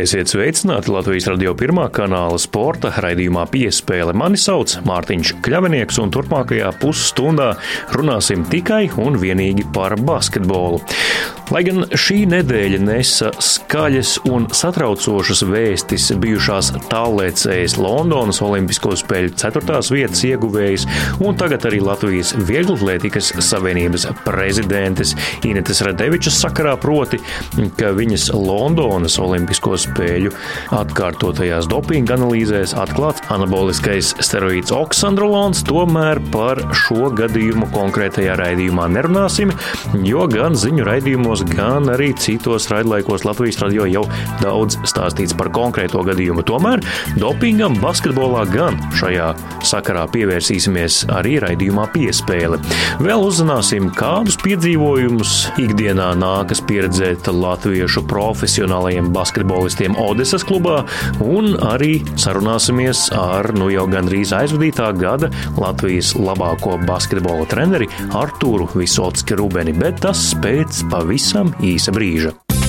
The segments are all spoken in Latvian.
Esiet sveicināti Latvijas radio pirmā kanāla sporta raidījumā piespēle. Mani sauc Mārtiņš Kļavinieks, un turpmākajā pusstundā runāsim tikai un vienīgi par basketbolu. Lai gan šī nedēļa nesa skaļas un satraucošas vēstis bijušās tālēcējas Londonas Olimpisko spēļu ceturtās vietas ieguvējas, un tagad arī Latvijas Vieglatlētikas Savienības prezidentes Inetes Radevičas sakarā proti, ka viņas Londonas Olimpisko spēļu atkārtotajās dopinga analīzēs atklāts anaboliskais steroīds oksandrolons, tomēr par šo gadījumu konkrētajā raidījumā nerunāsim, jo gan ziņu raidījumos, gan arī citos raidlaikos Latvijas radio jau daudz stāstīts par konkrēto gadījumu. Tomēr dopingam basketbolā gan šajā sakarā pievērsīsimies arī raidījumā piespēle. Vēl uzzināsim, kādus piedzīvojumus ikdienā nākas pieredzēt latviešu profesionālajiem basketbolistiem Odesas klubā, un arī sarunāsimies ar nu jau gandrīz aizvadītā gada Latvijas labāko basketbola treneri Artūru Visotski Rubeni, bet tas pēc pavisam īsa brīža.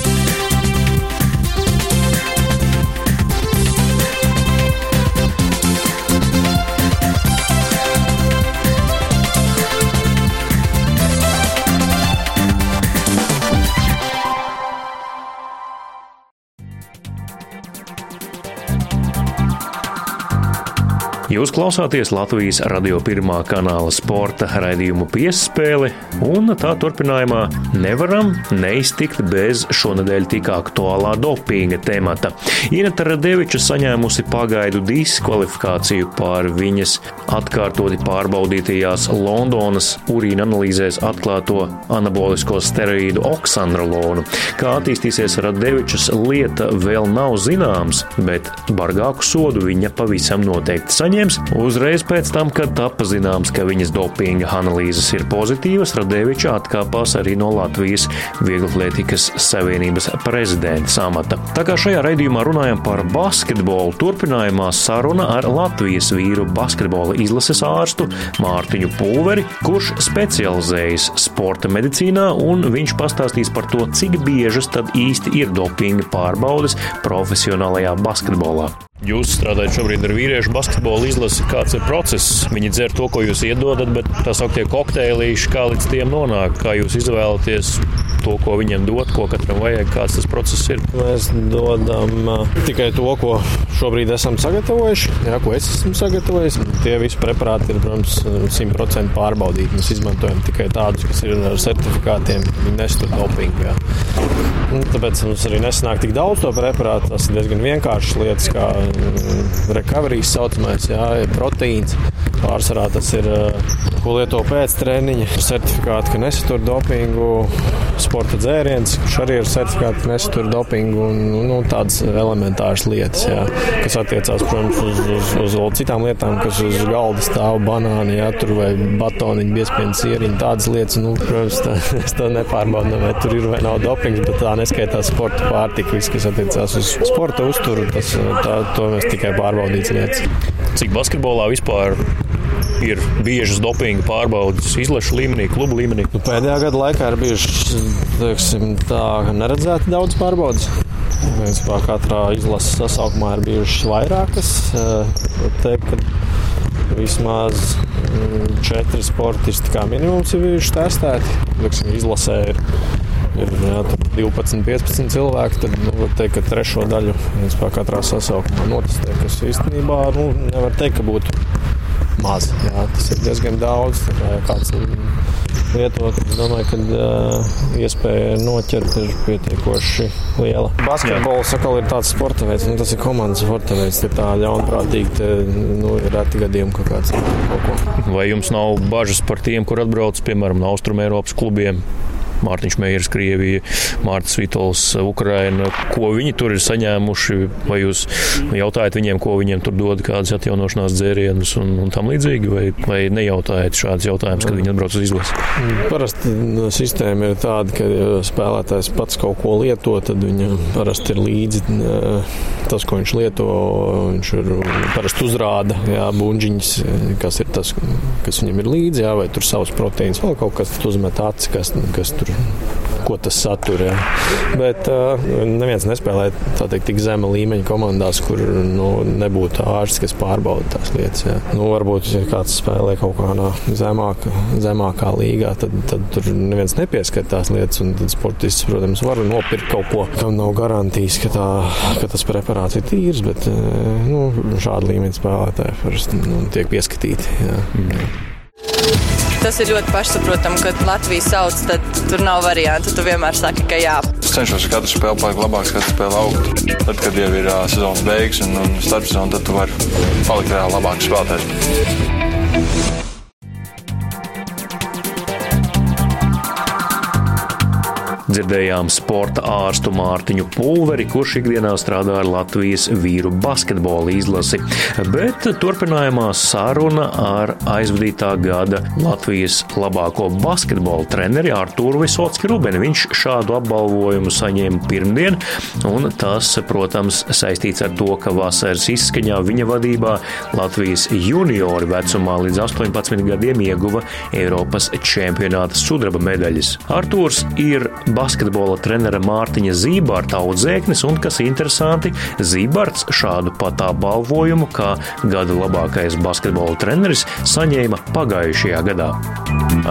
Jūs klausāties Latvijas radio pirmā kanāla sporta raidījumu piespēli, un tā turpinājumā nevaram neiztikt bez šonadēļ tik aktuālā dopinga temata. Inata Radeviča saņēmusi pagaidu diskvalifikāciju par viņas atkārtoti pārbaudītajās Londonas urīna analīzēs atklāto anabolisko steroīdu oksandrolonu. Kā attīstīsies Radevičas lieta vēl nav zināms, bet bargāku sodu viņa pavisam noteikti saņems saņems. Uzreiz pēc tam, kad tapa zināms, ka viņas dopinga analīzes ir pozitīvas, Radeviča atkāpās arī no Latvijas Vieglatlētikas Savienības prezidenta amata. Tā kā šajā raidījumā runājam par basketbolu, turpinājumā saruna ar Latvijas vīru basketbola izlases ārstu Mārtiņu Pulveri, kurš specializējas sporta medicīnā, un viņš pastāstīs par to, cik biežas tad īsti ir dopinga pārbaudes profesionālajā basketbolā. Jūs strādājat šobrīd ar vīriešu basketbolu izlasi. Kāds ir process? Viņi dzer to, ko jūs iedodat, bet tā sauktie kokteilīši, kā līdz tiem nonāk, kā jūs izvēlaties to, ko viņiem dot, ko katram vajag, kāds tas process ir. Mēs dodam uh, tikai to, ko šobrīd esam sagatavojuši, jā, ko es esmu sagatavojis. Tie visi preparāti ir, protams, simtprocentīgi pārbaudīti. Mēs izmantojam tikai tādus, kas ir ar certifikātiem, viņi nestur dopingu. Jā. Un tāpēc mums arī nesanāk tik daudz to preparātu. Tas ir diezgan vienkāršas lietas, kā recovery saucamais, jā, proteīns. Pārsvarā tas ir, ko lieto pēc treniņa, ar certifikātu, ka nesatur dopingu, sporta dzēriens, kurš arī ir certifikāts, ka nesatur dopingu un nu, tādas elementāras lietas, jā, kas attiecās, protams, uz, uz, uz, uz citām lietām, kas uz galda stāv banāni, jā, tur vai batoniņi, biespiedu sieriņi, tādas lietas, nu, protams, tā, es to nepārbaudu, vai tur ir vai nav dopings, bet tā neskaitās sporta pārtika, viss, kas attiecās uz sporta uzturu, tas, tā, to mēs tikai pārbaudīts lietas. Cik basketbolā vispār ir biežas dopinga pārbaudas izlaša līmenī, klubu līmenī? Nu, pēdējā gada laikā ir bijušas neredzēti daudz pārbaudas. Principā katrā izlases sasaukumā ir bijušas vairākas. Teikt, ka vismaz četri sportisti kā minimums ir bijuši testēti. Liksim, izlasē ir ir jā, 12, 15 cilvēki, tad nu, var teikt, ka trešo daļu katrā sasaukumā notestē, kas īstenībā nu, nevar teikt, ka būtu maz. Jā, tas ir diezgan daudz. Ja kāds lietot, es domāju, ka uh, iespēja noķert ir pietiekoši liela. Basketbols atkal ir tāds sporta veids, nu, tas ir komandas sporta veids. Ir tā ļaunprātīgi, te, nu, ir reti gadījumi, ka kāds ir kaut ko. Vai jums nav bažas par tiem, kur atbrauc, piemēram, no Austrumēropas klubiem? Mārtiņš Meijers, Krievija, Mārcis Vitols, Ukraina. Ko viņi tur ir saņēmuši? Vai jūs jautājat viņiem, ko viņiem tur dod, kādas atjaunošanās dzērienus un, un tam līdzīgi, vai, vai nejautājat šādus jautājumus, kad viņi atbrauc uz izlasi? Parasti nu, sistēma ir tāda, ka ja spēlētājs pats kaut ko lieto, tad viņam parasti ir līdzi tas, ko viņš lieto. Viņš ir parasti uzrāda jā, buļģiņas, kas ir tas, kas viņam ir līdzi, jā, vai tur savs proteīns, vēl kaut kas, kas uzmet acis, kas, kas tur ko tas satur. Jā. Bet uh, neviens nespēlē teikt, tik zema līmeņa komandās, kur nu, nebūtu ārsts, kas pārbauda tās lietas. Jā. Nu, varbūt, ja kāds spēlē kaut kādā zemāk, zemākā līgā, tad, tad tur neviens nepieskat tās lietas. Tad sportists, protams, var nopirkt kaut ko, kam nav garantijas, ka, tā, ka tas preparāts ir tīrs, bet nu, šāda līmeņa spēlētāji parasti nu, tiek pieskatīti. Jā. Mm. Tas ir ļoti pašsaprotami, ka Latvijas sauc, tad tur nav variantu. Tu vienmēr saki, ka jā. Es cenšos katru spēli palikt labāks, katru spēli augt. Tad, kad jau ir uh, sezonas beigas un, un starpsezona, tad tu vari palikt vēl labāks spēlētājs. Dzirdējām sporta ārstu Mārtiņu Pulveri, kurš ikdienā strādā ar Latvijas vīru basketbola izlasi, bet turpinājumā saruna ar aizvadītā gada Latvijas labāko basketbola treneri Artūru Visotski Rubeni. Viņš šādu apbalvojumu saņēma pirmdien, un tas, protams, saistīts ar to, ka vasaras izskaņā viņa vadībā Latvijas juniori vecumā līdz 18 gadiem ieguva Eiropas čempionāta sudraba medaļas. Artūrs ir basketbola trenera Mārtiņa Zībārta audzēknis, un, kas interesanti, Zībārts šādu pat apbalvojumu kā gada labākais basketbola treneris saņēma pagājušajā gadā.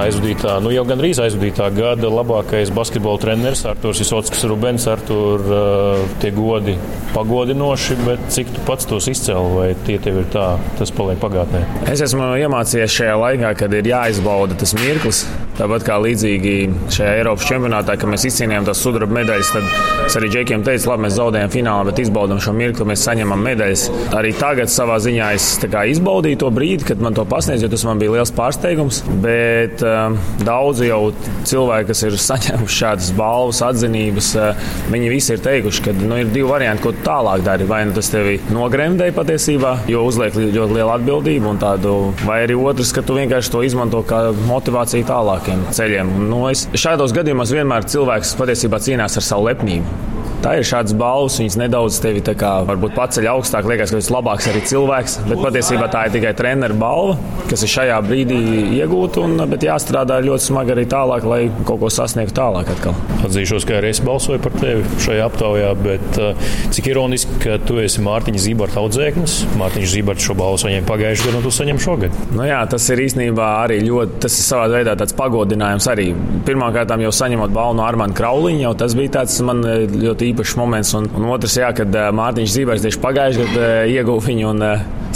Aizvadītā, nu jau gandrīz aizvadītā gada labākais basketbola treneris Artūrs Isotskas Rubens, Artūr uh, tie godi pagodinoši, bet cik tu pats tos izcēli, vai tie tev ir tā, tas paliek pagātnē? Es esmu iemācījies šajā laikā, kad ir jāizbauda tas mirklis. Tāpat kā līdzīgi šajā Eiropas čempionātā, kad mēs izcīnījām tās sudraba medaļas, tad es arī Džekiem teicu, labi, mēs zaudējam finālā, bet izbaudām šo mirkli, mēs saņemam medaļas. Arī tagad savā ziņā es izbaudīju to brīdi, kad man to pasniedz, jo tas man bija liels pārsteigums. Bet uh, daudzi jau cilvēki, kas ir saņēmuši šādas balvas, atzinības, uh, viņi visi ir teikuši, ka nu, ir divi varianti, ko tālāk dari. Vai nu tas tevi nogremdē patiesībā, jo uzliek ļoti lielu atbildību, tādu, vai arī otrs, ka tu vienkārši to izmanto kā motivāciju tālāk labākiem ceļiem. Nu, es, šādos gadījumos vienmēr cilvēks patiesībā cīnās ar savu lepnību. Tā ir šādas balvas, viņas nedaudz tevi kā, paceļ augstāk, liekas, ka tas ir labāks arī cilvēks. Bet patiesībā tā ir tikai treneru balva, kas ir šajā brīdī iegūta. Un, bet jāstrādā ļoti smagi arī tālāk, lai kaut ko sasniegtu tālāk. Atkal. Atzīšos, ka arī es balsoju par tevi šajā aptaujā, bet uh, cik ironiski, ka tu esi Mārtiņa Zībarta audzēknis. Mārtiņš Zībarta šo balvu saņēma pagājušajā gadā, un tu saņem šogad. Nu jā, tas ir īstenībā arī ļoti, tas ir savā veidā tāds pagodinājums arī. Pirmkārt, jau saņemot balvu no Armāna Krauliņa, jau tas bija tāds man ļoti īpašs moments. Un, un otrs, jā, kad Mārtiņš Zībērs tieši pagājušajā gadā ieguva viņu. Un,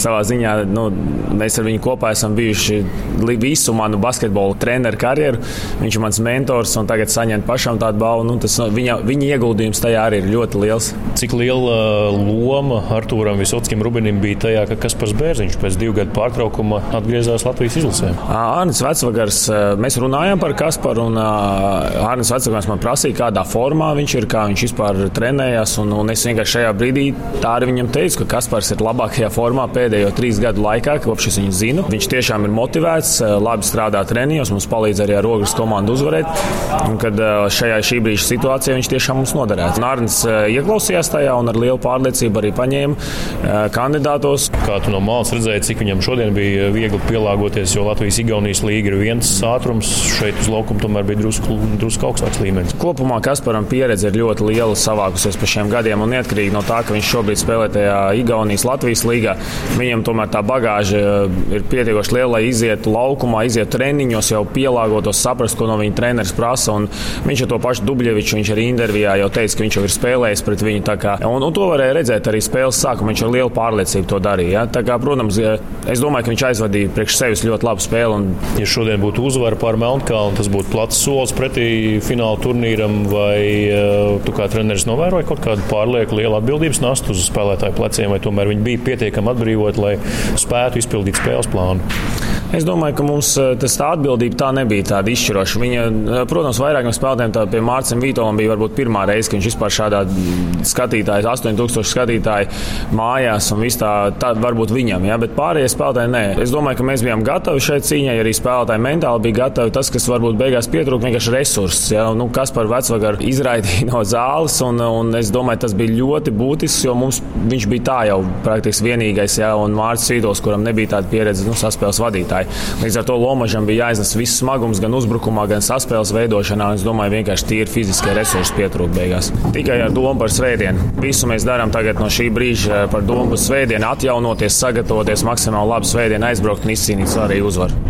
savā ziņā nu, mēs ar viņu kopā esam bijuši visu manu basketbolu treneru karjeru. Viņš ir mans mentors un tagad saņemt pašam tādu balvu. Nu, tas, viņa, viņa ieguldījums tajā arī ir ļoti liels. Cik liela loma Artūram Visotskim Rubinim bija tajā, ka Kaspars Bērziņš pēc divu gadu pārtraukuma atgriezās Latvijas izlasē? Arnēs Vecvagars, mēs runājām par Kasparu un Arnēs Vecvagars man prasīja, kādā formā viņš ir, kā viņš vispār trenējās. Un, un es vienkārši šajā brīdī tā arī viņam teicu, ka Kaspars ir labākajā formā pēdējo trīs gadu laikā, kopš es viņu zinu. Viņš tiešām ir motivēts, eh, labi strādā treniņos, mums palīdz arī ar ogles komandu uzvarēt. Un, kad eh, šajā šī brīža situācijā viņš tiešām mums noderēs. Nārns eh, ieklausījās tajā un ar lielu pārliecību arī paņēma kandidātos. Kā tu no malas redzēji, cik viņam šodien bija viegli pielāgoties, jo Latvijas-Igaunijas līga ir viens ātrums, šeit uz laukuma tomēr bija drusku, drusku augstāks līmenis. Kopumā Kasparam pieredze ir ļoti liela savākusies pa šiem gadiem, un neatkarīgi no tā, ka viņš šobrīd spēlē tajā Igaunijas Latvijas līgā, viņam tomēr tā bagāža eh, ir pietiekoši liela, lai izietu laukumā, izietu treniņos, jau pielāgotos, saprastu, ko no viņa treneris prasa. Un viņš ar to pašu Dubļeviču, viņš arī intervijā jau teica, ka viņš jau ir spēlējis pret viņu. Kā, un, un to varēja redzēt arī spēles sākumā. Viņš ar lielu pārliecību to darīja. Ja? Kā, protams, es domāju, ka viņš aizvadīja priekš sevis ļoti labu spēli. Un... Ja šodien būtu uzvara pār Melnkalnu, tas būtu plats solis pretī fināla turnīram, vai uh, tu kā treneris novēroji kaut kādu pārlieku lielu atbildības nastu uz spēlētāju pleciem, vai tomēr viņi bija pietiekami atbrīvoti, lai spētu izpildīt spēles plānu? Es domāju, ka mums eh, tas tā atbildība tā nebija tāda izšķiroša. Viņa, eh, protams, vairākiem spēlētājiem pie Mārcis Vitolam bija varbūt pirmā reize, kad viņš vispār šādā skatītāja, 8000 skatītāju mājās un viss tā, tā varbūt viņam, ja, bet pārējie spēlētāji nē. Es domāju, ka mēs bijām gatavi šai cīņai, arī spēlētāji mentāli bija gatavi. Tas, kas varbūt beigās pietrūka, vienkārši resurss. Ja, nu, kas par vecvagaru izraidīja no zāles, un, un es domāju, tas bija ļoti būtisks, jo mums viņš bija tā jau praktiski vienīgais, ja, un Mārcis Vītols, kuram nebija tāda pieredze nu, saspēles vadītāji. Līdz ar to Lomažam bija jāiznes viss smagums gan uzbrukumā, gan saspēles veidošanā. Es domāju, vienkārši tīri fiziskie resursi pietrūka beigās. Tikai ar domu par svētdienu. Visu mēs darām tagad no šī brīža eh, par domu par svētdienu, atjaunoties, sagatavoties maksimāli labi svētdienu, aizbraukt un izcīnīt svarīgu uzvaru.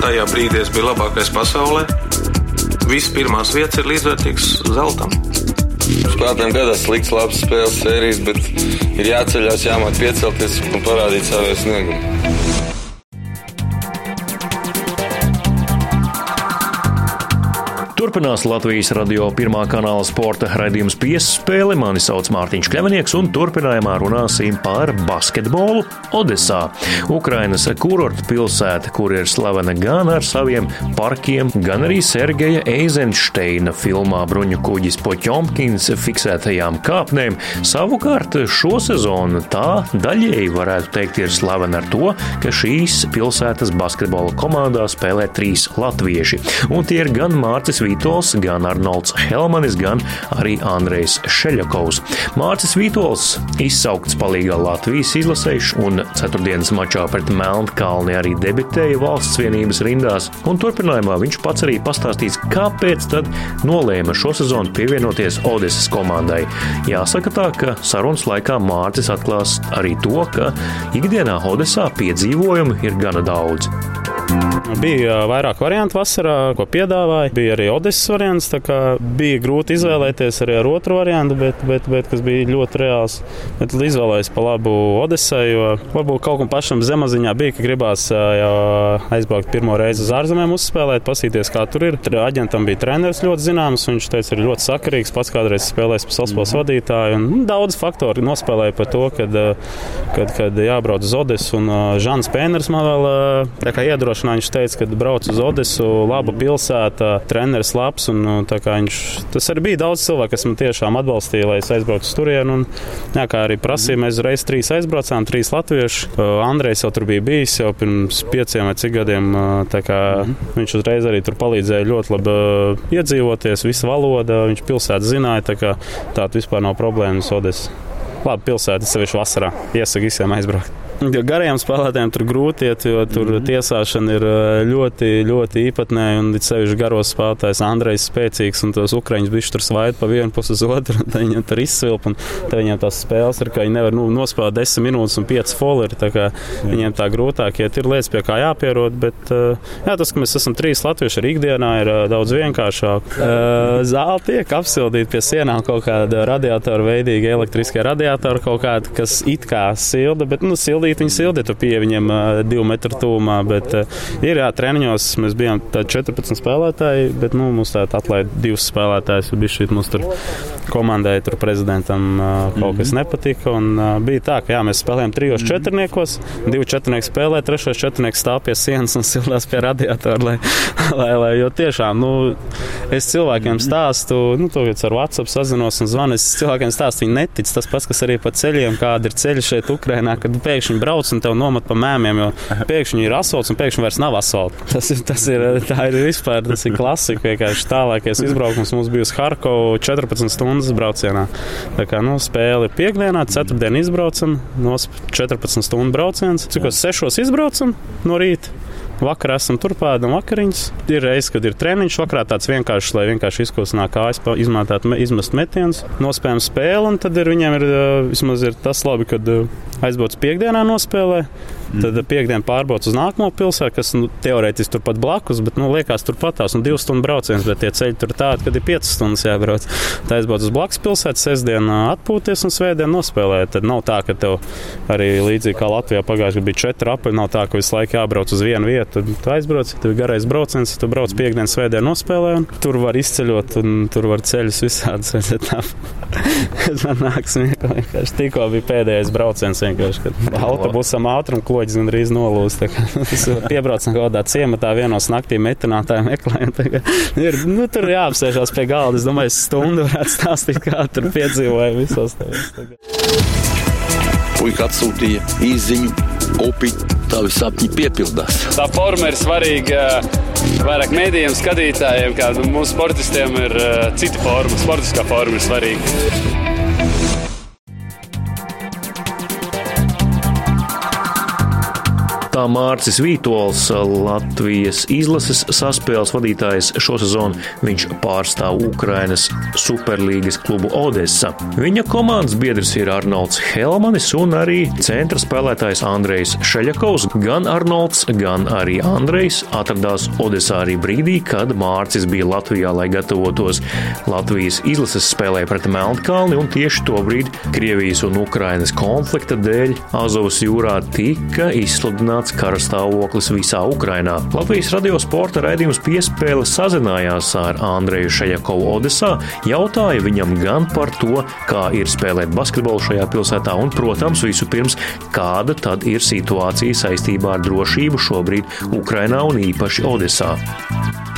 Tajā brīdī es biju labākais pasaulē. Visas pirmās vietas ir līdzvērtīgas zeltam. Spēlētājiem gadās slikts, labs spēles sērijas, bet ir jāceļās, jāmāk piecelties un parādīt savu sniegumu. Turpinās Latvijas radio pirmā kanāla sporta raidījums piespēle. Mani sauc Mārtiņš Kļavinieks, un turpinājumā runāsim par basketbolu Odesā. Ukrainas kurorta pilsēta, kur ir slavena gan ar saviem parkiem, gan arī Sergeja Eizensteina filmā Bruņu kuģis Poķomkins fiksētajām kāpnēm. Savukārt šo sezonu tā daļēji varētu teikt ir slavena ar to, ka šīs pilsētas basketbola komandā spēlē trīs latvieši, un tie ir gan Mārcis Vīts. Vītols, gan Arnolds Helmanis, gan arī Andrejs Šeļakovs. Mārcis Vītols izsaukts palīgā Latvijas izlasējuši un ceturtdienas mačā pret Melnkalni arī debitēja valsts vienības rindās, un turpinājumā viņš pats arī pastāstīs, kāpēc tad nolēma šo sezonu pievienoties Odesas komandai. Jāsaka tā, ka sarunas laikā Mārcis atklās arī to, ka ikdienā Odesā piedzīvojumu ir gana daudz. Bija vairāk variantu vasarā, ko piedāvāja. Bija arī Odesas variants. Bija grūti izvēlēties arī ar otru variantu, bet, bet, bet kas bija ļoti reāls. Bet izvēlējos pa labu Odesai, jo varbūt kaut kam pašam zemaziņā bija, ka gribās aizbraukt pirmo reizi uz ārzemēm, uzspēlēt, pasīties, kā tur ir. Tur aģentam bija treneris ļoti zināms, viņš teica, ir ļoti sakarīgs, pats kādreiz spēlējis pasaules mm -hmm. vadītāju. Un, nu, daudz faktoru nospēlēja par to, kad, kad, kad jābrauc uz Odesu. Un Žants Pēners man vēl iedrošināja. Viņš teica, ka brauc uz Odesu, laba pilsēta, treneris labs. Un, nu, viņš, tas arī bija daudz cilvēku, kas man tiešām atbalstīja, lai es aizbraucu uz turieni. Un, jā, kā arī prasīja, mēs reiz trīs aizbraucām, trīs latvieši. Andrejs jau tur bija bijis jau pirms pieciem vai cik gadiem. Viņš uzreiz arī tur palīdzēja ļoti labi iedzīvoties, visa valoda, viņš pilsētu zināja. Tā kā tāda vispār nav problēmas Odesas. Labi, pilsēta, sevišķi vasarā. Iesaku visiem aizbraukt. Jo garajiem spēlētājiem tur grūti iet, jo tur mm -hmm. tiesāšana ir ļoti, ļoti īpatnēja. Un sevišķi garos spēlētājs Andrejs spēcīgs un tos ukraiņus bišķi tur svaid pa vienu pusi uz otru. Tad viņam tur izsvilp un viņiem tās spēles ir, ka viņi nevar nu, nospēlēt 10 minūtes un 5 foleri. Viņiem tā grūtāk iet, ir lietas, pie kā jāpierod. Bet jā, tas, ka mēs esam trīs latvieši arī ikdienā, ir daudz vienkāršāk. Zāle tiek apsildīta pie sienām kaut kāda radiatora veidīga elektriskie radiatori kaut kāda, kas it kā silda, bet nu, sildīt viņi sildi, tu pie viņiem uh, divu metru tūmā. Bet uh, ir jā, treniņos mēs bijām 14 spēlētāji, bet nu, mums tā atlaida divus spēlētājus. Bija šī mums tur komandai, tur prezidentam kaut mm -hmm. kas nepatika. Un, bija tā, ka jā, mēs spēlējām trijos četrniekos, divi četrnieki spēlē, trešais četrnieks stāv pie sienas un sildās pie radiatora. Lai, lai, lai, jo tiešām, nu, es cilvēkiem stāstu, nu, to ar WhatsApp sazinos un zvanu. Es cilvēkiem stāstu, viņi netic. Tas pats, kas arī pa ceļiem, kāda ir ceļi šeit Ukrainā, kad pēkšņi brauc un tev nomet pa mēmiem, jo pēkšņi ir asfalts un pēkšņi vairs nav asfalts. Tas ir, tas ir, tā ir vispār, tas ir klasika. Vienkārši tālākais izbraukums mums bija uz Harkovu 14 stundas braucienā. Tā kā nu, spēle ir piekdienā, ceturtdienā izbraucam, no 14 stundu brauciens. Cik uz 6 izbraucam no rīta. Vakarā esam turpādam vakariņas. Ir reizes, kad ir treniņš, vakarā tāds vienkāršs, lai vienkārši izkustinātu kājas, izmantot, izmest metienus, nospējam spēli, tad ir, viņiem ir vismaz ir tas labi, kad aizbrauc piekdienā nospēlē. Mm. Tad piekdienā pārbrauc uz nākamo pilsētu, kas nu, teorētiski turpat blakus, bet nu, liekas, turpat tās nu, divu stundu brauciens, bet tie ceļi tur tādi, kad ir piecas stundas jābrauc. Tā aizbrauc uz blakus pilsētu, sestdienā atpūties un svētdien nospēlēt. Tad nav tā, ka tev arī līdzīgi kā Latvijā pagājušajā bija četri apaļi, nav tā, ka visu laiku jābrauc uz vienu vietu. Tad tu aizbrauc, tev ir garais brauciens, tu brauc piekdienas, svētdien nospēlē, un tur var izceļot, un tur var ceļus visādus. Man nāk smieklīgi. Tikko bija pēdējais brauciens vienkārši, kad autobusam ātrumu kloģis gandrīz nolūst. Tas piebraucam kaut kādā ciematā vienos naktī metinātājiem meklējam. Ir, nu, tur jāapsēžās pie galda. Es domāju, stundu varētu stāstīt, kā tur piedzīvoja visos tajos. Puika atsūtīja īziņu, upi, tavi sapņi piepildās. Tā forma ir svarīga vairāk mēdījiem, skatītājiem, kā nu, mūsu sportistiem ir uh, cita forma, sportiskā forma ir svarīga. Odesā Mārcis Vītols, Latvijas izlases saspēles vadītājs šo sezonu. Viņš pārstāv Ukrainas superlīgas klubu Odessa. Viņa komandas biedrs ir Arnolds Helmanis un arī centra spēlētājs Andrejs Šeļakovs. Gan Arnolds, gan arī Andrejs atradās Odesā arī brīdī, kad Mārcis bija Latvijā, lai gatavotos Latvijas izlases spēlē pret Melnkalni, un tieši to brīdi Krievijas un Ukrainas konflikta dēļ Azovas jūrā tika izsludināts kara stāvoklis visā Ukrainā. Latvijas radio sporta raidījums piespēle sazinājās ar Andreju Šejakovu Odesā, jautāja viņam gan par to, kā ir spēlēt basketbolu šajā pilsētā, un, protams, vispirms, kāda tad ir situācija saistībā ar drošību šobrīd Ukrainā un īpaši Odesā.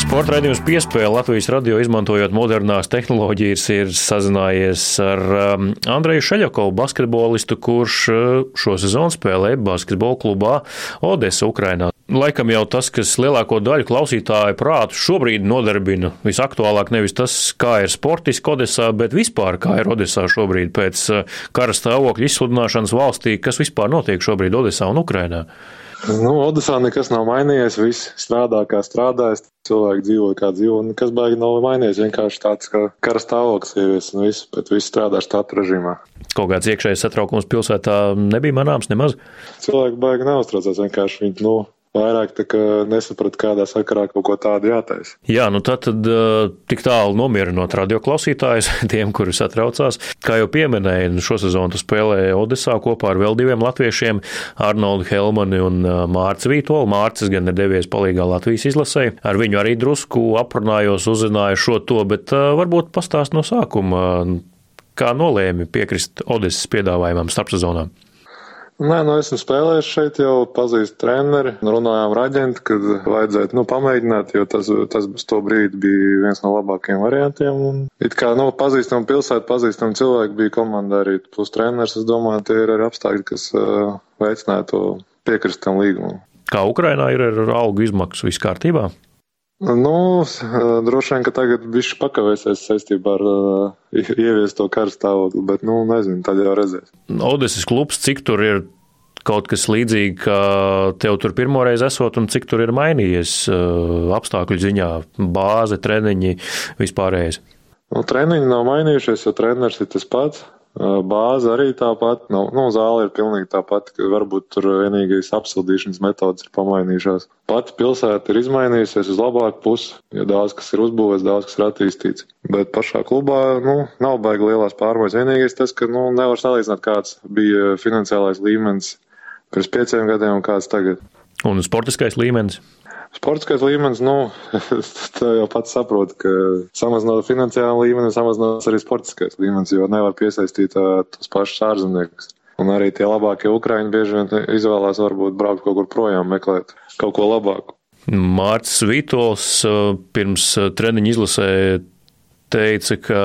Sporta raidījums piespēle Latvijas radio izmantojot modernās tehnoloģijas ir sazinājies ar um, Andreju Šeļakovu, basketbolistu, kurš uh, šo sezonu spēlē basketbola klubā Odessa, Ukrainā. Laikam jau tas, kas lielāko daļu klausītāju prātu šobrīd nodarbina visaktuālāk, nevis tas, kā ir sportiski Odesā, bet vispār kā ir Odesā šobrīd pēc uh, kara stāvokļa izsludināšanas valstī, kas vispār notiek šobrīd Odesā un Ukrainā. Nu, Odesā nekas nav mainījies, viss strādā kā strādājis, cilvēki dzīvo kā dzīvo, un kas baigi nav mainījies, vienkārši tāds kā kara stāvoklis ievies un viss, bet viss strādā štatu režīmā. Kaut kāds iekšējais satraukums pilsētā nebija manāms nemaz? Cilvēki baigi neuztraucās, vienkārši viņi, nu, vairāk nesapratu, kādā sakarā kaut ko tādu jātaisa. Jā, nu tad, tad tik tālu nomierinot radioklausītājus, tiem, kuri satraucās. Kā jau pieminēju, šo sezonu spēlēja Odesā kopā ar vēl diviem latviešiem - Arnoldu Helmani un Mārcis Vītolu. Mārcis gan ir devies palīgā Latvijas izlasē. Ar viņu arī drusku aprunājos, uzzināju šo to, bet varbūt pastāst no sākuma, kā nolēmi piekrist Odesas piedāvājumam starpsezonām. Nē, nu esmu spēlējis šeit jau, pazīstu treneri, runājām ar aģentu, kad vajadzētu, nu, pamēģināt, jo tas, tas to brīdi bija viens no labākajiem variantiem. Un it kā, nu, pazīstam pilsētu, pazīstam cilvēku bija komandā arī plus treneris, es domāju, tie ir arī apstākļi, kas uh, veicinātu piekrist tam līgumam. Kā Ukrainā ir ar algu izmaksu viss kārtībā? Nu, droši vien, ka tagad bišķi pakavēsies saistībā ar uh, ieviest to karu stāvokli, bet, nu, nezinu, tad jau redzēs. Odeses klubs, cik tur ir kaut kas līdzīgi, kā tev tur pirmoreiz esot, un cik tur ir mainījies uh, apstākļu ziņā, bāze, treniņi, vispārējais? Nu, treniņi nav mainījušies, jo treneris ir tas pats. Bāze arī tāpat, nu, nu zāle ir pilnīgi tāpat, ka varbūt tur vienīgais apsildīšanas metodas ir pamainījušās. Pati pilsēta ir izmainījusies uz labāku pusi, jo daudz kas ir uzbūvēts, daudz kas ir attīstīts. Bet pašā klubā, nu, nav baigi lielās pārmaiņas. Vienīgais tas, ka, nu, nevar salīdzināt, kāds bija finansiālais līmenis pirms pieciem gadiem un kāds tagad. Un sportiskais līmenis? Sportiskais līmenis, nu, tā jau pats saprot, ka samazinot finansiālu līmeni, samazinās arī sportiskais līmenis, jo nevar piesaistīt uh, tos pašus ārzemniekus. Un arī tie labākie ukrāņi bieži vien izvēlās varbūt braukt kaut kur projām, meklēt kaut ko labāku. Mārcis Vītols pirms treniņa izlasē teica, ka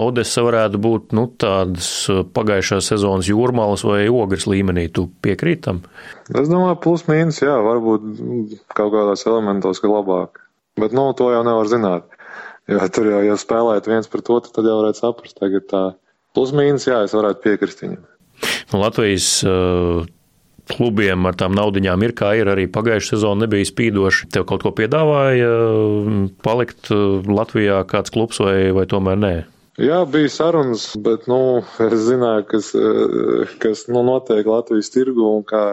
Odessa varētu būt nu, tādas pagājušās sezonas jūrmālas vai ogres līmenī. Tu piekrīt tam? Es domāju, plus mīnus, jā, varbūt kaut kādās elementos, ka labāk. Bet, nu, to jau nevar zināt. Jo tur jau, ja spēlēt viens pret otru, tad jau varētu saprast. Tagad tā plus mīnus, jā, es varētu piekrist viņam. Latvijas uh, klubiem ar tām naudiņām ir, kā ir arī pagājušā sezona nebija spīdoši. Tev kaut ko piedāvāja palikt Latvijā kāds klubs vai, vai tomēr nē? Jā, bija sarunas, bet, nu, es zināju, kas, kas nu, notiek Latvijas tirgu un kā,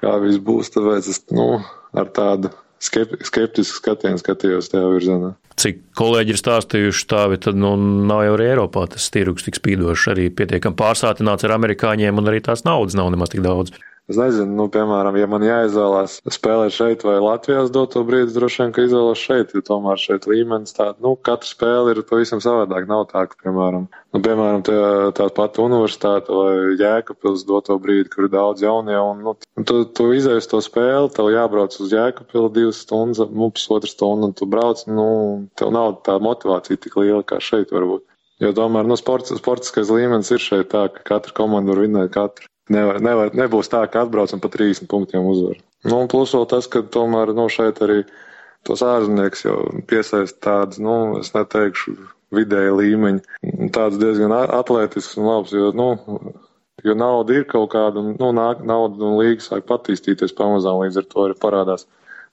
kā viss būs, tāpēc es, nu, ar tādu skeptisku skatienu skatījos tajā virzienā. Cik kolēģi ir stāstījuši tāvi, tad nu, nav jau arī Eiropā tas tirgus tik spīdošs, arī pietiekami pārsātināts ar amerikāņiem, un arī tās naudas nav nemaz tik daudz. Es nezinu, nu, piemēram, ja man jāizvēlās spēlēt šeit vai Latvijā doto brīdi, droši vien, ka izvēlos šeit, jo tomēr šeit līmenis tā, nu, katra spēle ir pavisam savādāk. Nav tā, ka, piemēram, nu, piemēram, tā, tā pati universitāte vai Jēkabpils doto brīdi, kur ir daudz jaunie, un, nu, tu, tu izējies to spēli, tev jābrauc uz Jēkabpili divas stundas, nu, pusotru stundu, un tu brauc, nu, tev nav tā motivācija tik liela kā šeit varbūt. Jo tomēr, nu, sports, sportiskais līmenis ir šeit tā, ka katra komanda var vinēt katru. Nevar, nevar, nebūs tā, ka atbraucam pa 30 punktiem uzvar. Nu, un plus vēl tas, ka tomēr nu, šeit arī tos ārzemnieks jau piesaist tādas, nu, es neteikšu, vidēja līmeņa, tāds diezgan atletisks un labs, jo, nu, Jo nauda ir kaut kāda, un nu, nāk, nauda un līga sāk attīstīties pamazām, līdz ar to arī parādās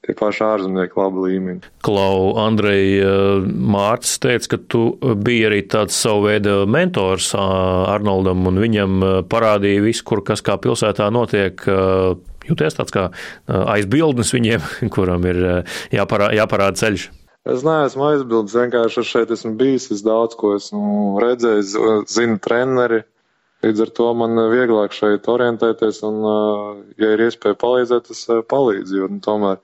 tie paši ārzemnieki labi līmeņi. Klau, Andrej, eh, Mārcis teica, ka tu biji arī tāds savu veidu mentors Arnoldam, un viņam parādīja visu, kur kas kā pilsētā notiek jūties tāds kā aizbildnis viņiem, kuram ir jāparā, jāparāda ceļš? Es neesmu aizbildnis, vienkārši šeit esmu bijis, es daudz ko esmu redzējis, zinu treneri. Līdz ar to man vieglāk šeit orientēties, un, ja ir iespēja palīdzēt, es palīdzu. Jo, nu, tomēr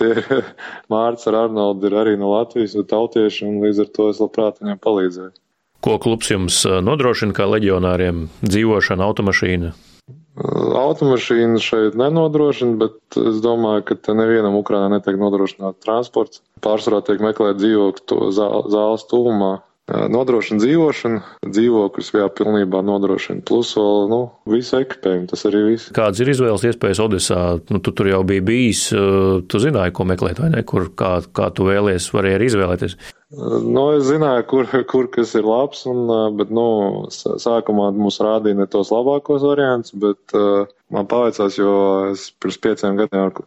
tie Mārcis ar Arnoldu ir arī no Latvijas un tautieši, un līdz ar to es labprāt viņiem palīdzēju. Ko klubs jums nodrošina kā leģionāriem? Dzīvošana, automašīna? Automašīnu šeit nenodrošina, bet es domāju, ka te nevienam Ukrainā netiek nodrošināts transports. Pārsvarā tiek meklēt dzīvokļu zāles tuvumā, nodrošina dzīvošanu, dzīvokļus jā, pilnībā nodrošina. Plus vēl, nu, visu ekipējumu, tas arī viss. Kāds ir izvēles iespējas Odesā? Nu, tu tur jau biji bijis, tu zināji, ko meklēt, vai ne? Kur, kā, kā tu vēlies, varēji arī izvēlēties? Nu, es zināju, kur, kur kas ir labs, un, bet, nu, sākumā mums rādīja ne tos labākos variants, bet uh, man pavaicās, jo es pirms pieciem gadiem ar,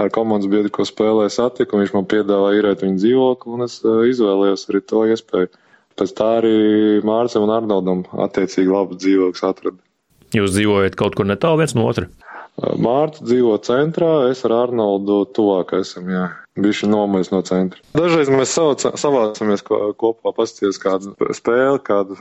ar komandas biedru, ko spēlēju, satiku, un viņš man piedāvāja īrēt viņu dzīvokli, un es uh, izvēlējos arī to iespēju. Pēc tā arī Mārcim un Arnoldam attiecīgi labs dzīvoklis atrada. Jūs dzīvojat kaut kur netālu viens no otra? Mārta dzīvo centrā, es ar Arnoldu tuvāk esam, jā bijuši nomaļas no centra. Dažreiz mēs sauc, savācamies kopā, paskatīties kādu spēli, kādu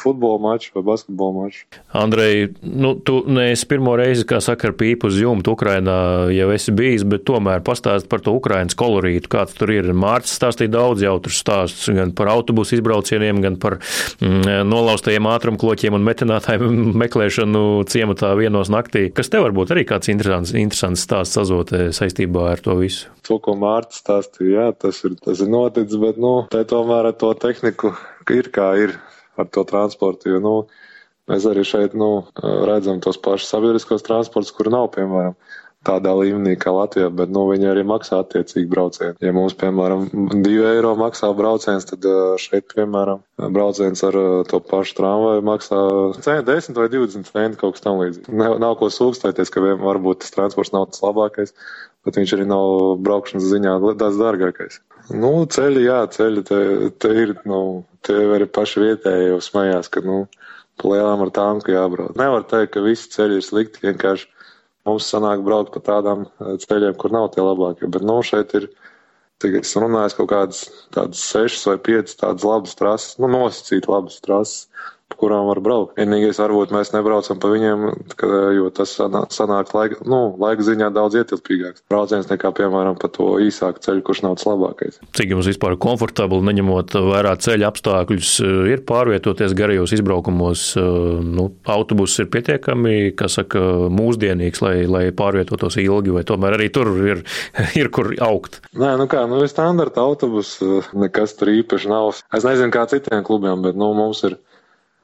futbola maču vai basketbola maču. Andrej, nu, tu neesi pirmo reizi, kā saka, ar pīpu uz jumtu Ukrainā jau esi bijis, bet tomēr pastāst par to Ukrainas kolorītu, kāds tur ir. Mārcis stāstīja daudz jautrus stāstus gan par autobusu izbraucieniem, gan par mm, nolaustajiem ātrumkloķiem un metinātāju meklēšanu ciematā vienos naktī. Kas tev varbūt arī kāds interesants, interesants stāsts sazotē saistībā ar to visu? To, ko Mārcis stāstīja, jā, tas ir, tas ir noticis, bet, nu, te tomēr ar to tehniku ir kā ir ar to transportu, jo, nu, mēs arī šeit, nu, redzam tos pašus sabiedriskos transportus, kur nav, piemēram, tādā līmenī kā Latvijā, bet, nu, viņi arī maksā attiecīgi braucienu. Ja mums, piemēram, 2 eiro maksā brauciens, tad šeit, piemēram, brauciens ar to pašu tramvaju maksā 10 vai 20 centi kaut kas tam līdzīgs. Nav, nav ko sūkstēties, ka varbūt tas transports nav tas labākais, bet viņš arī nav braukšanas ziņā tāds dārgākais. Nu, ceļi, jā, ceļi te, te ir, nu, tie arī paši vietēji jau smējās, ka, nu, pa lielām ar tām, ka jābrauc. Nevar teikt, ka visi ceļi ir slikti, vienkārši mums sanāk braukt pa tādām eh, ceļiem, kur nav tie labākie. Bet, nu, šeit ir, cik es runāju, kaut kādas sešas vai piecas tādas labas trases, nu, nosacīt labas trases pa kurām var braukt. Vienīgais, varbūt mēs nebraucam pa viņiem, ka, jo tas sanāk laika, nu, laika ziņā daudz ietilpīgāks brauciens nekā, piemēram, pa to īsāku ceļu, kurš nav tas labākais. Cik jums vispār komfortabli, neņemot vērā ceļa apstākļus, ir pārvietoties garajos izbraukumos? Nu, autobuss ir pietiekami, kas saka, mūsdienīgs, lai, lai pārvietotos ilgi, vai tomēr arī tur ir, ir kur augt? Nē, nu kā, nu, standarta autobus, nekas tur īpaši nav. Es nezinu, kā citiem klubiem, bet, nu, mums ir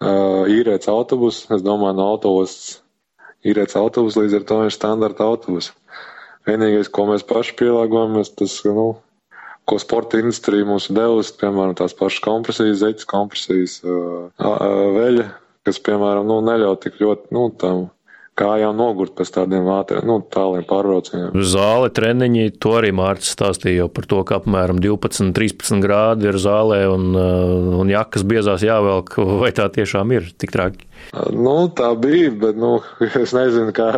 uh, īrēts autobus. Es domāju, no autobus īrēts autobus, līdz ar to ir standarta autobus. Vienīgais, ko mēs paši pielāgojamies, tas, nu, ko sporta industrija mums devusi, piemēram, tās pašas kompresijas, zeķes kompresijas, uh, uh, veļa, kas, piemēram, nu, neļauj tik ļoti, nu, tam kājām nogurt pēc tādiem ātriem, nu, tāliem pārbraucieniem. Zāle, treniņi, to arī Mārcis stāstīja jau par to, ka apmēram 12, 13 grādi ir zālē un, uh, un jakas biezās jāvelk, vai tā tiešām ir tik traki? Nu, tā bija, bet, nu, es nezinu, kā,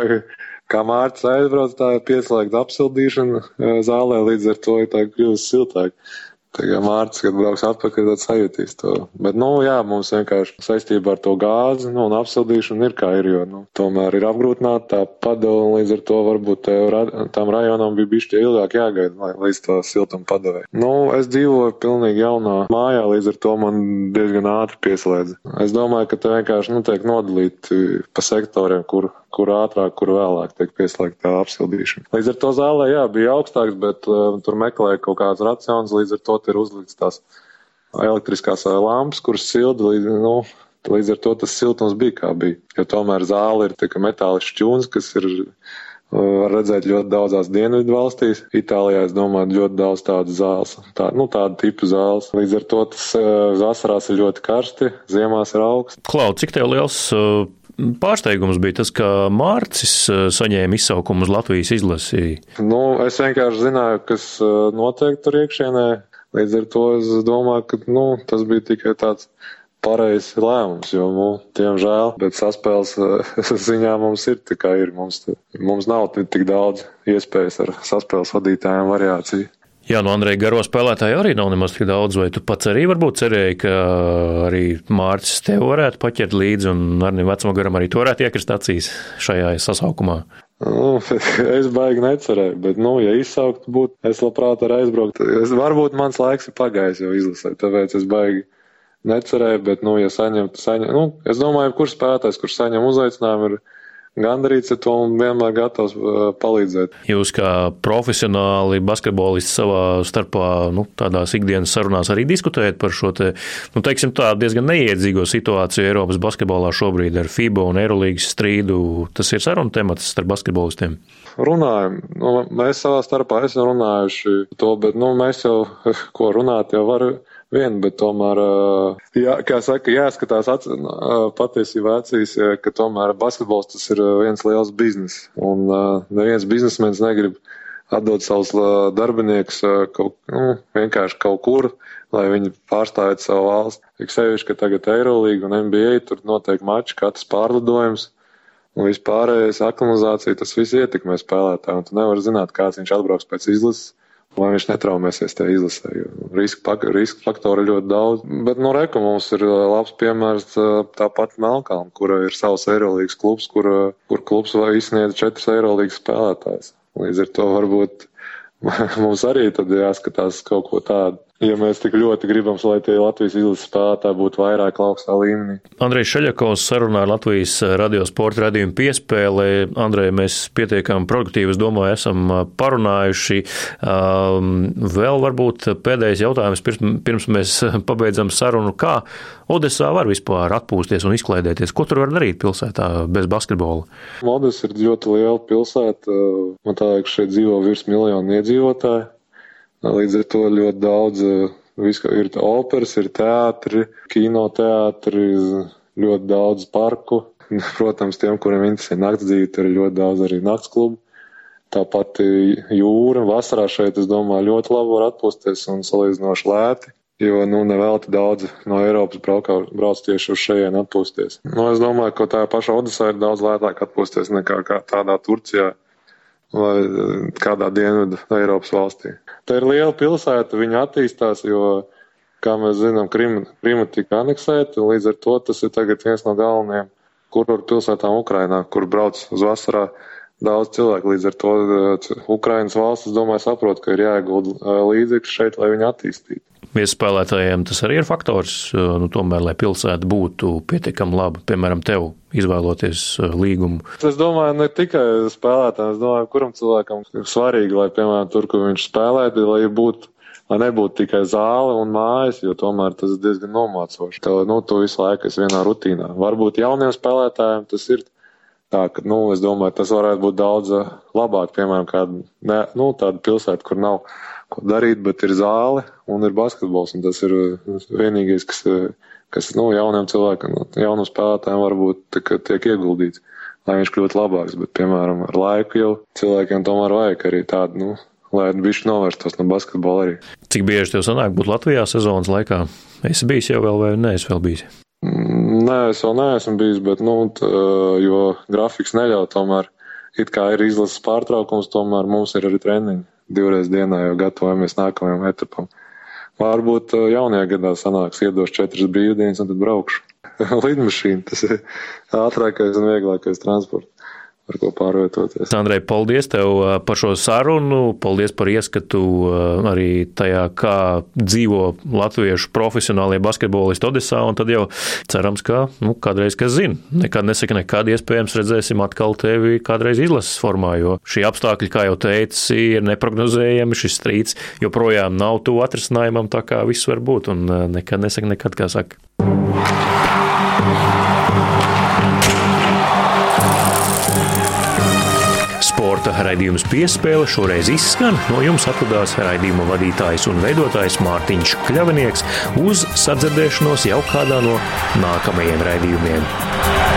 kā Mārcis aizbrauc, tā ir pieslēgta apsildīšana uh, zālē, līdz ar to ir tā kļūst siltāk. Tagad Mārcis, kad brauks atpakaļ, tad sajūtīs to. Bet, nu, jā, mums vienkārši saistībā ar to gāzi nu, un apsildīšanu ir kā ir, jo, nu, tomēr ir apgrūtināta tā padeva, un līdz ar to varbūt tām rajonām bija bišķi ilgāk jāgaida, lai līdz to siltumu padevēja. Nu, es dzīvoju pilnīgi jaunā mājā, līdz ar to man diezgan ātri pieslēdz. Es domāju, ka te vienkārši, nu, tiek nodalīti pa sektoriem, kur kur ātrāk, kur vēlāk tiek pieslēgta apsildīšana. Līdz ar to zālē, jā, bija augstāks, bet uh, tur meklēja kaut kāds racions, līdz ar to ir uzlikts tās elektriskās lampas, kuras silda līdz, nu, līdz ar to tas siltums bija kā bija. Jo tomēr zāle ir tā metāla šķūns, kas ir var redzēt ļoti daudzās dienvidu valstīs. Itālijā, es domāju, ļoti daudz tādu zāles, tā, nu, tādu tipu zāles. Līdz ar to tas vasarās ir ļoti karsti, ziemās ir augsts. Klau, cik tev liels Pārsteigums bija tas, ka Mārcis saņēma izsaukumu uz Latvijas izlasi. Nu, es vienkārši zināju, kas notiek tur iekšienē. Līdz ar to es domāju, ka nu, tas bija tikai tāds pareizs lēmums, jo, nu, diemžēl, bet saspēles ziņā mums ir tā kā ir. Mums, mums nav tik daudz iespējas ar saspēles vadītājiem variāciju. Jā, no Andreja Garo spēlētāja arī nav nemaz tik daudz, vai tu pats arī varbūt cerēji, ka arī Mārcis tev varētu paķert līdzi un Arnim Vecmagaram arī to varētu iekrist acīs šajā sasaukumā? Nu, es baigi necerēju, bet, nu, ja izsaukt būtu, es labprāt ar aizbraukt. Es, varbūt mans laiks ir pagājis jau izlasē, tāpēc es baigi necerēju, bet, nu, ja saņemt, saņem, nu, es domāju, kurš spēlētājs, kurš saņem uzaicinājumu, ir gandarīts ar to un vienmēr gatavs uh, palīdzēt. Jūs kā profesionāli basketbolisti savā starpā, nu, tādās ikdienas sarunās arī diskutējat par šo te, nu, teiksim tā, diezgan neiedzīgo situāciju Eiropas basketbolā šobrīd ar FIBA un Eirolīgas strīdu. Tas ir saruna temats starp basketbolistiem. Runājam, nu, mēs savā starpā esam runājuši to, bet, nu, mēs jau, ko runāt, jau varam vien, bet tomēr, jā, kā saka, jāskatās ac, patiesībā acīs, ka tomēr basketbols tas ir viens liels biznes. Un neviens biznesmenis negrib atdot savus darbiniekus kaut, nu, vienkārši kaut kur, lai viņi pārstāvētu savu valsti. Tik sevišķi, ka tagad Eirolīga un NBA tur notiek mači, katrs pārlidojums. Un vispārējais aklimizācija, tas viss ietekmē spēlētāju, un tu nevari zināt, kāds viņš atbrauks pēc izlases lai viņš netraumēsies tajā izlasē. Riska, riska faktori ļoti daudz. Bet no Reka mums ir uh, labs piemērs uh, tāpat Melkalna, kura ir savs Eirolīgas klubs, kur, kur klubs vai izsniedz četras Eirolīgas spēlētājs. Līdz ar to varbūt mums arī tad jāskatās kaut ko tādu ja mēs tik ļoti gribam, lai tie Latvijas izlases spēlētāji būtu vairāk augstā līmenī. Andrejs Šaļakovs sarunā ar Latvijas radiosporta radījumu piespēlē. Andrej, mēs pietiekami produktīvi, es domāju, esam parunājuši. Um, vēl varbūt pēdējais jautājums, pirms, pirms mēs pabeidzam sarunu, kā Odesā var vispār atpūsties un izklaidēties? Ko tur var darīt pilsētā bez basketbola? Odesa ir ļoti liela pilsēta. Man tā liekas, šeit dzīvo virs miljonu iedzīvotāju. Līdz ar to ļoti daudz viska, ir operas, ir teātri, kinoteātri, ļoti daudz parku. Protams, tiem, kuriem interesē nakts dzīve, tur ir ļoti daudz arī nakts klubu. Tāpat jūra, vasarā šeit, es domāju, ļoti labi var atpūsties un salīdzinoši lēti. Jo, nu, nevelti daudz no Eiropas braukā, brauc tieši uz šejien atpūsties. Nu, es domāju, ka tā paša Odisā ir daudz lētāk atpūsties nekā tādā Turcijā vai eh, kādā dienvidu Eiropas valstī. Tā ir liela pilsēta, viņa attīstās, jo, kā mēs zinām, Krima, Krima tika aneksēta, un līdz ar to tas ir tagad viens no galvenajiem kurortu pilsētām Ukrainā, kur brauc uz vasarā daudz cilvēku. Līdz ar to uh, Ukrainas valsts, es domāju, saprot, ka ir jāiegulda uh, līdzekļi šeit, lai viņi attīstītu. Viesspēlētājiem tas arī ir faktors, uh, nu, tomēr, lai pilsēta būtu pietiekami laba, piemēram, tev izvēloties līgumu. Es domāju, ne tikai spēlētājiem, es domāju, kuram cilvēkam ir svarīgi, lai, piemēram, tur, kur viņš spēlē, lai būtu lai nebūtu tikai zāle un mājas, jo tomēr tas ir diezgan nomācoši. Tev, nu, tu visu laiku esi vienā rutīnā. Varbūt jauniem spēlētājiem tas ir Tā ka, nu, es domāju, tas varētu būt daudz eh, labāk, piemēram, kāda, ne, nu, tāda pilsēta, kur nav ko darīt, bet ir zāle un ir basketbols, un tas ir eh, vienīgais, kas, eh, kas, nu, jauniem cilvēkiem, jaunam spēlētājiem varbūt tiek, tiek ieguldīts, lai viņš kļūtu labāks, bet, piemēram, ar laiku jau cilvēkiem tomēr vajag arī tādu, nu, lai viņš novērstos no basketbola arī. Cik bieži tev sanāk būt Latvijā sezonas laikā? Esi bijis jau vēl vai neesi vēl bijis? Nē, es vēl neesmu bijis, bet, nu, t, jo grafiks neļauj tomēr, it kā ir izlases pārtraukums, tomēr mums ir arī treniņi divreiz dienā, jo gatavojamies nākamajam etapam. Varbūt jaunajā gadā sanāks iedos četras brīvdienas un tad braukšu. Lidmašīna, tas ir ātrākais un vieglākais transports ar ko pārvietoties. Andrej, paldies tev uh, par šo sarunu, paldies par ieskatu uh, arī tajā, kā dzīvo latviešu profesionālie basketbolisti Odesā, un tad jau cerams, ka nu, kādreiz, kas zina, nekad nesaka nekad, iespējams redzēsim atkal tevi kādreiz izlases formā, jo šī apstākļi, kā jau teici, ir neprognozējami, šis strīds joprojām nav tuvu atrisinājumam, tā kā viss var būt, un uh, nekad nesaka nekad, kā saka. Sporta raidījums piespēle šoreiz izskan. No jums atvadās raidījuma vadītājs un veidotājs Mārtiņš Kļavinieks uz sadzirdēšanos jau kādā no nākamajiem raidījumiem.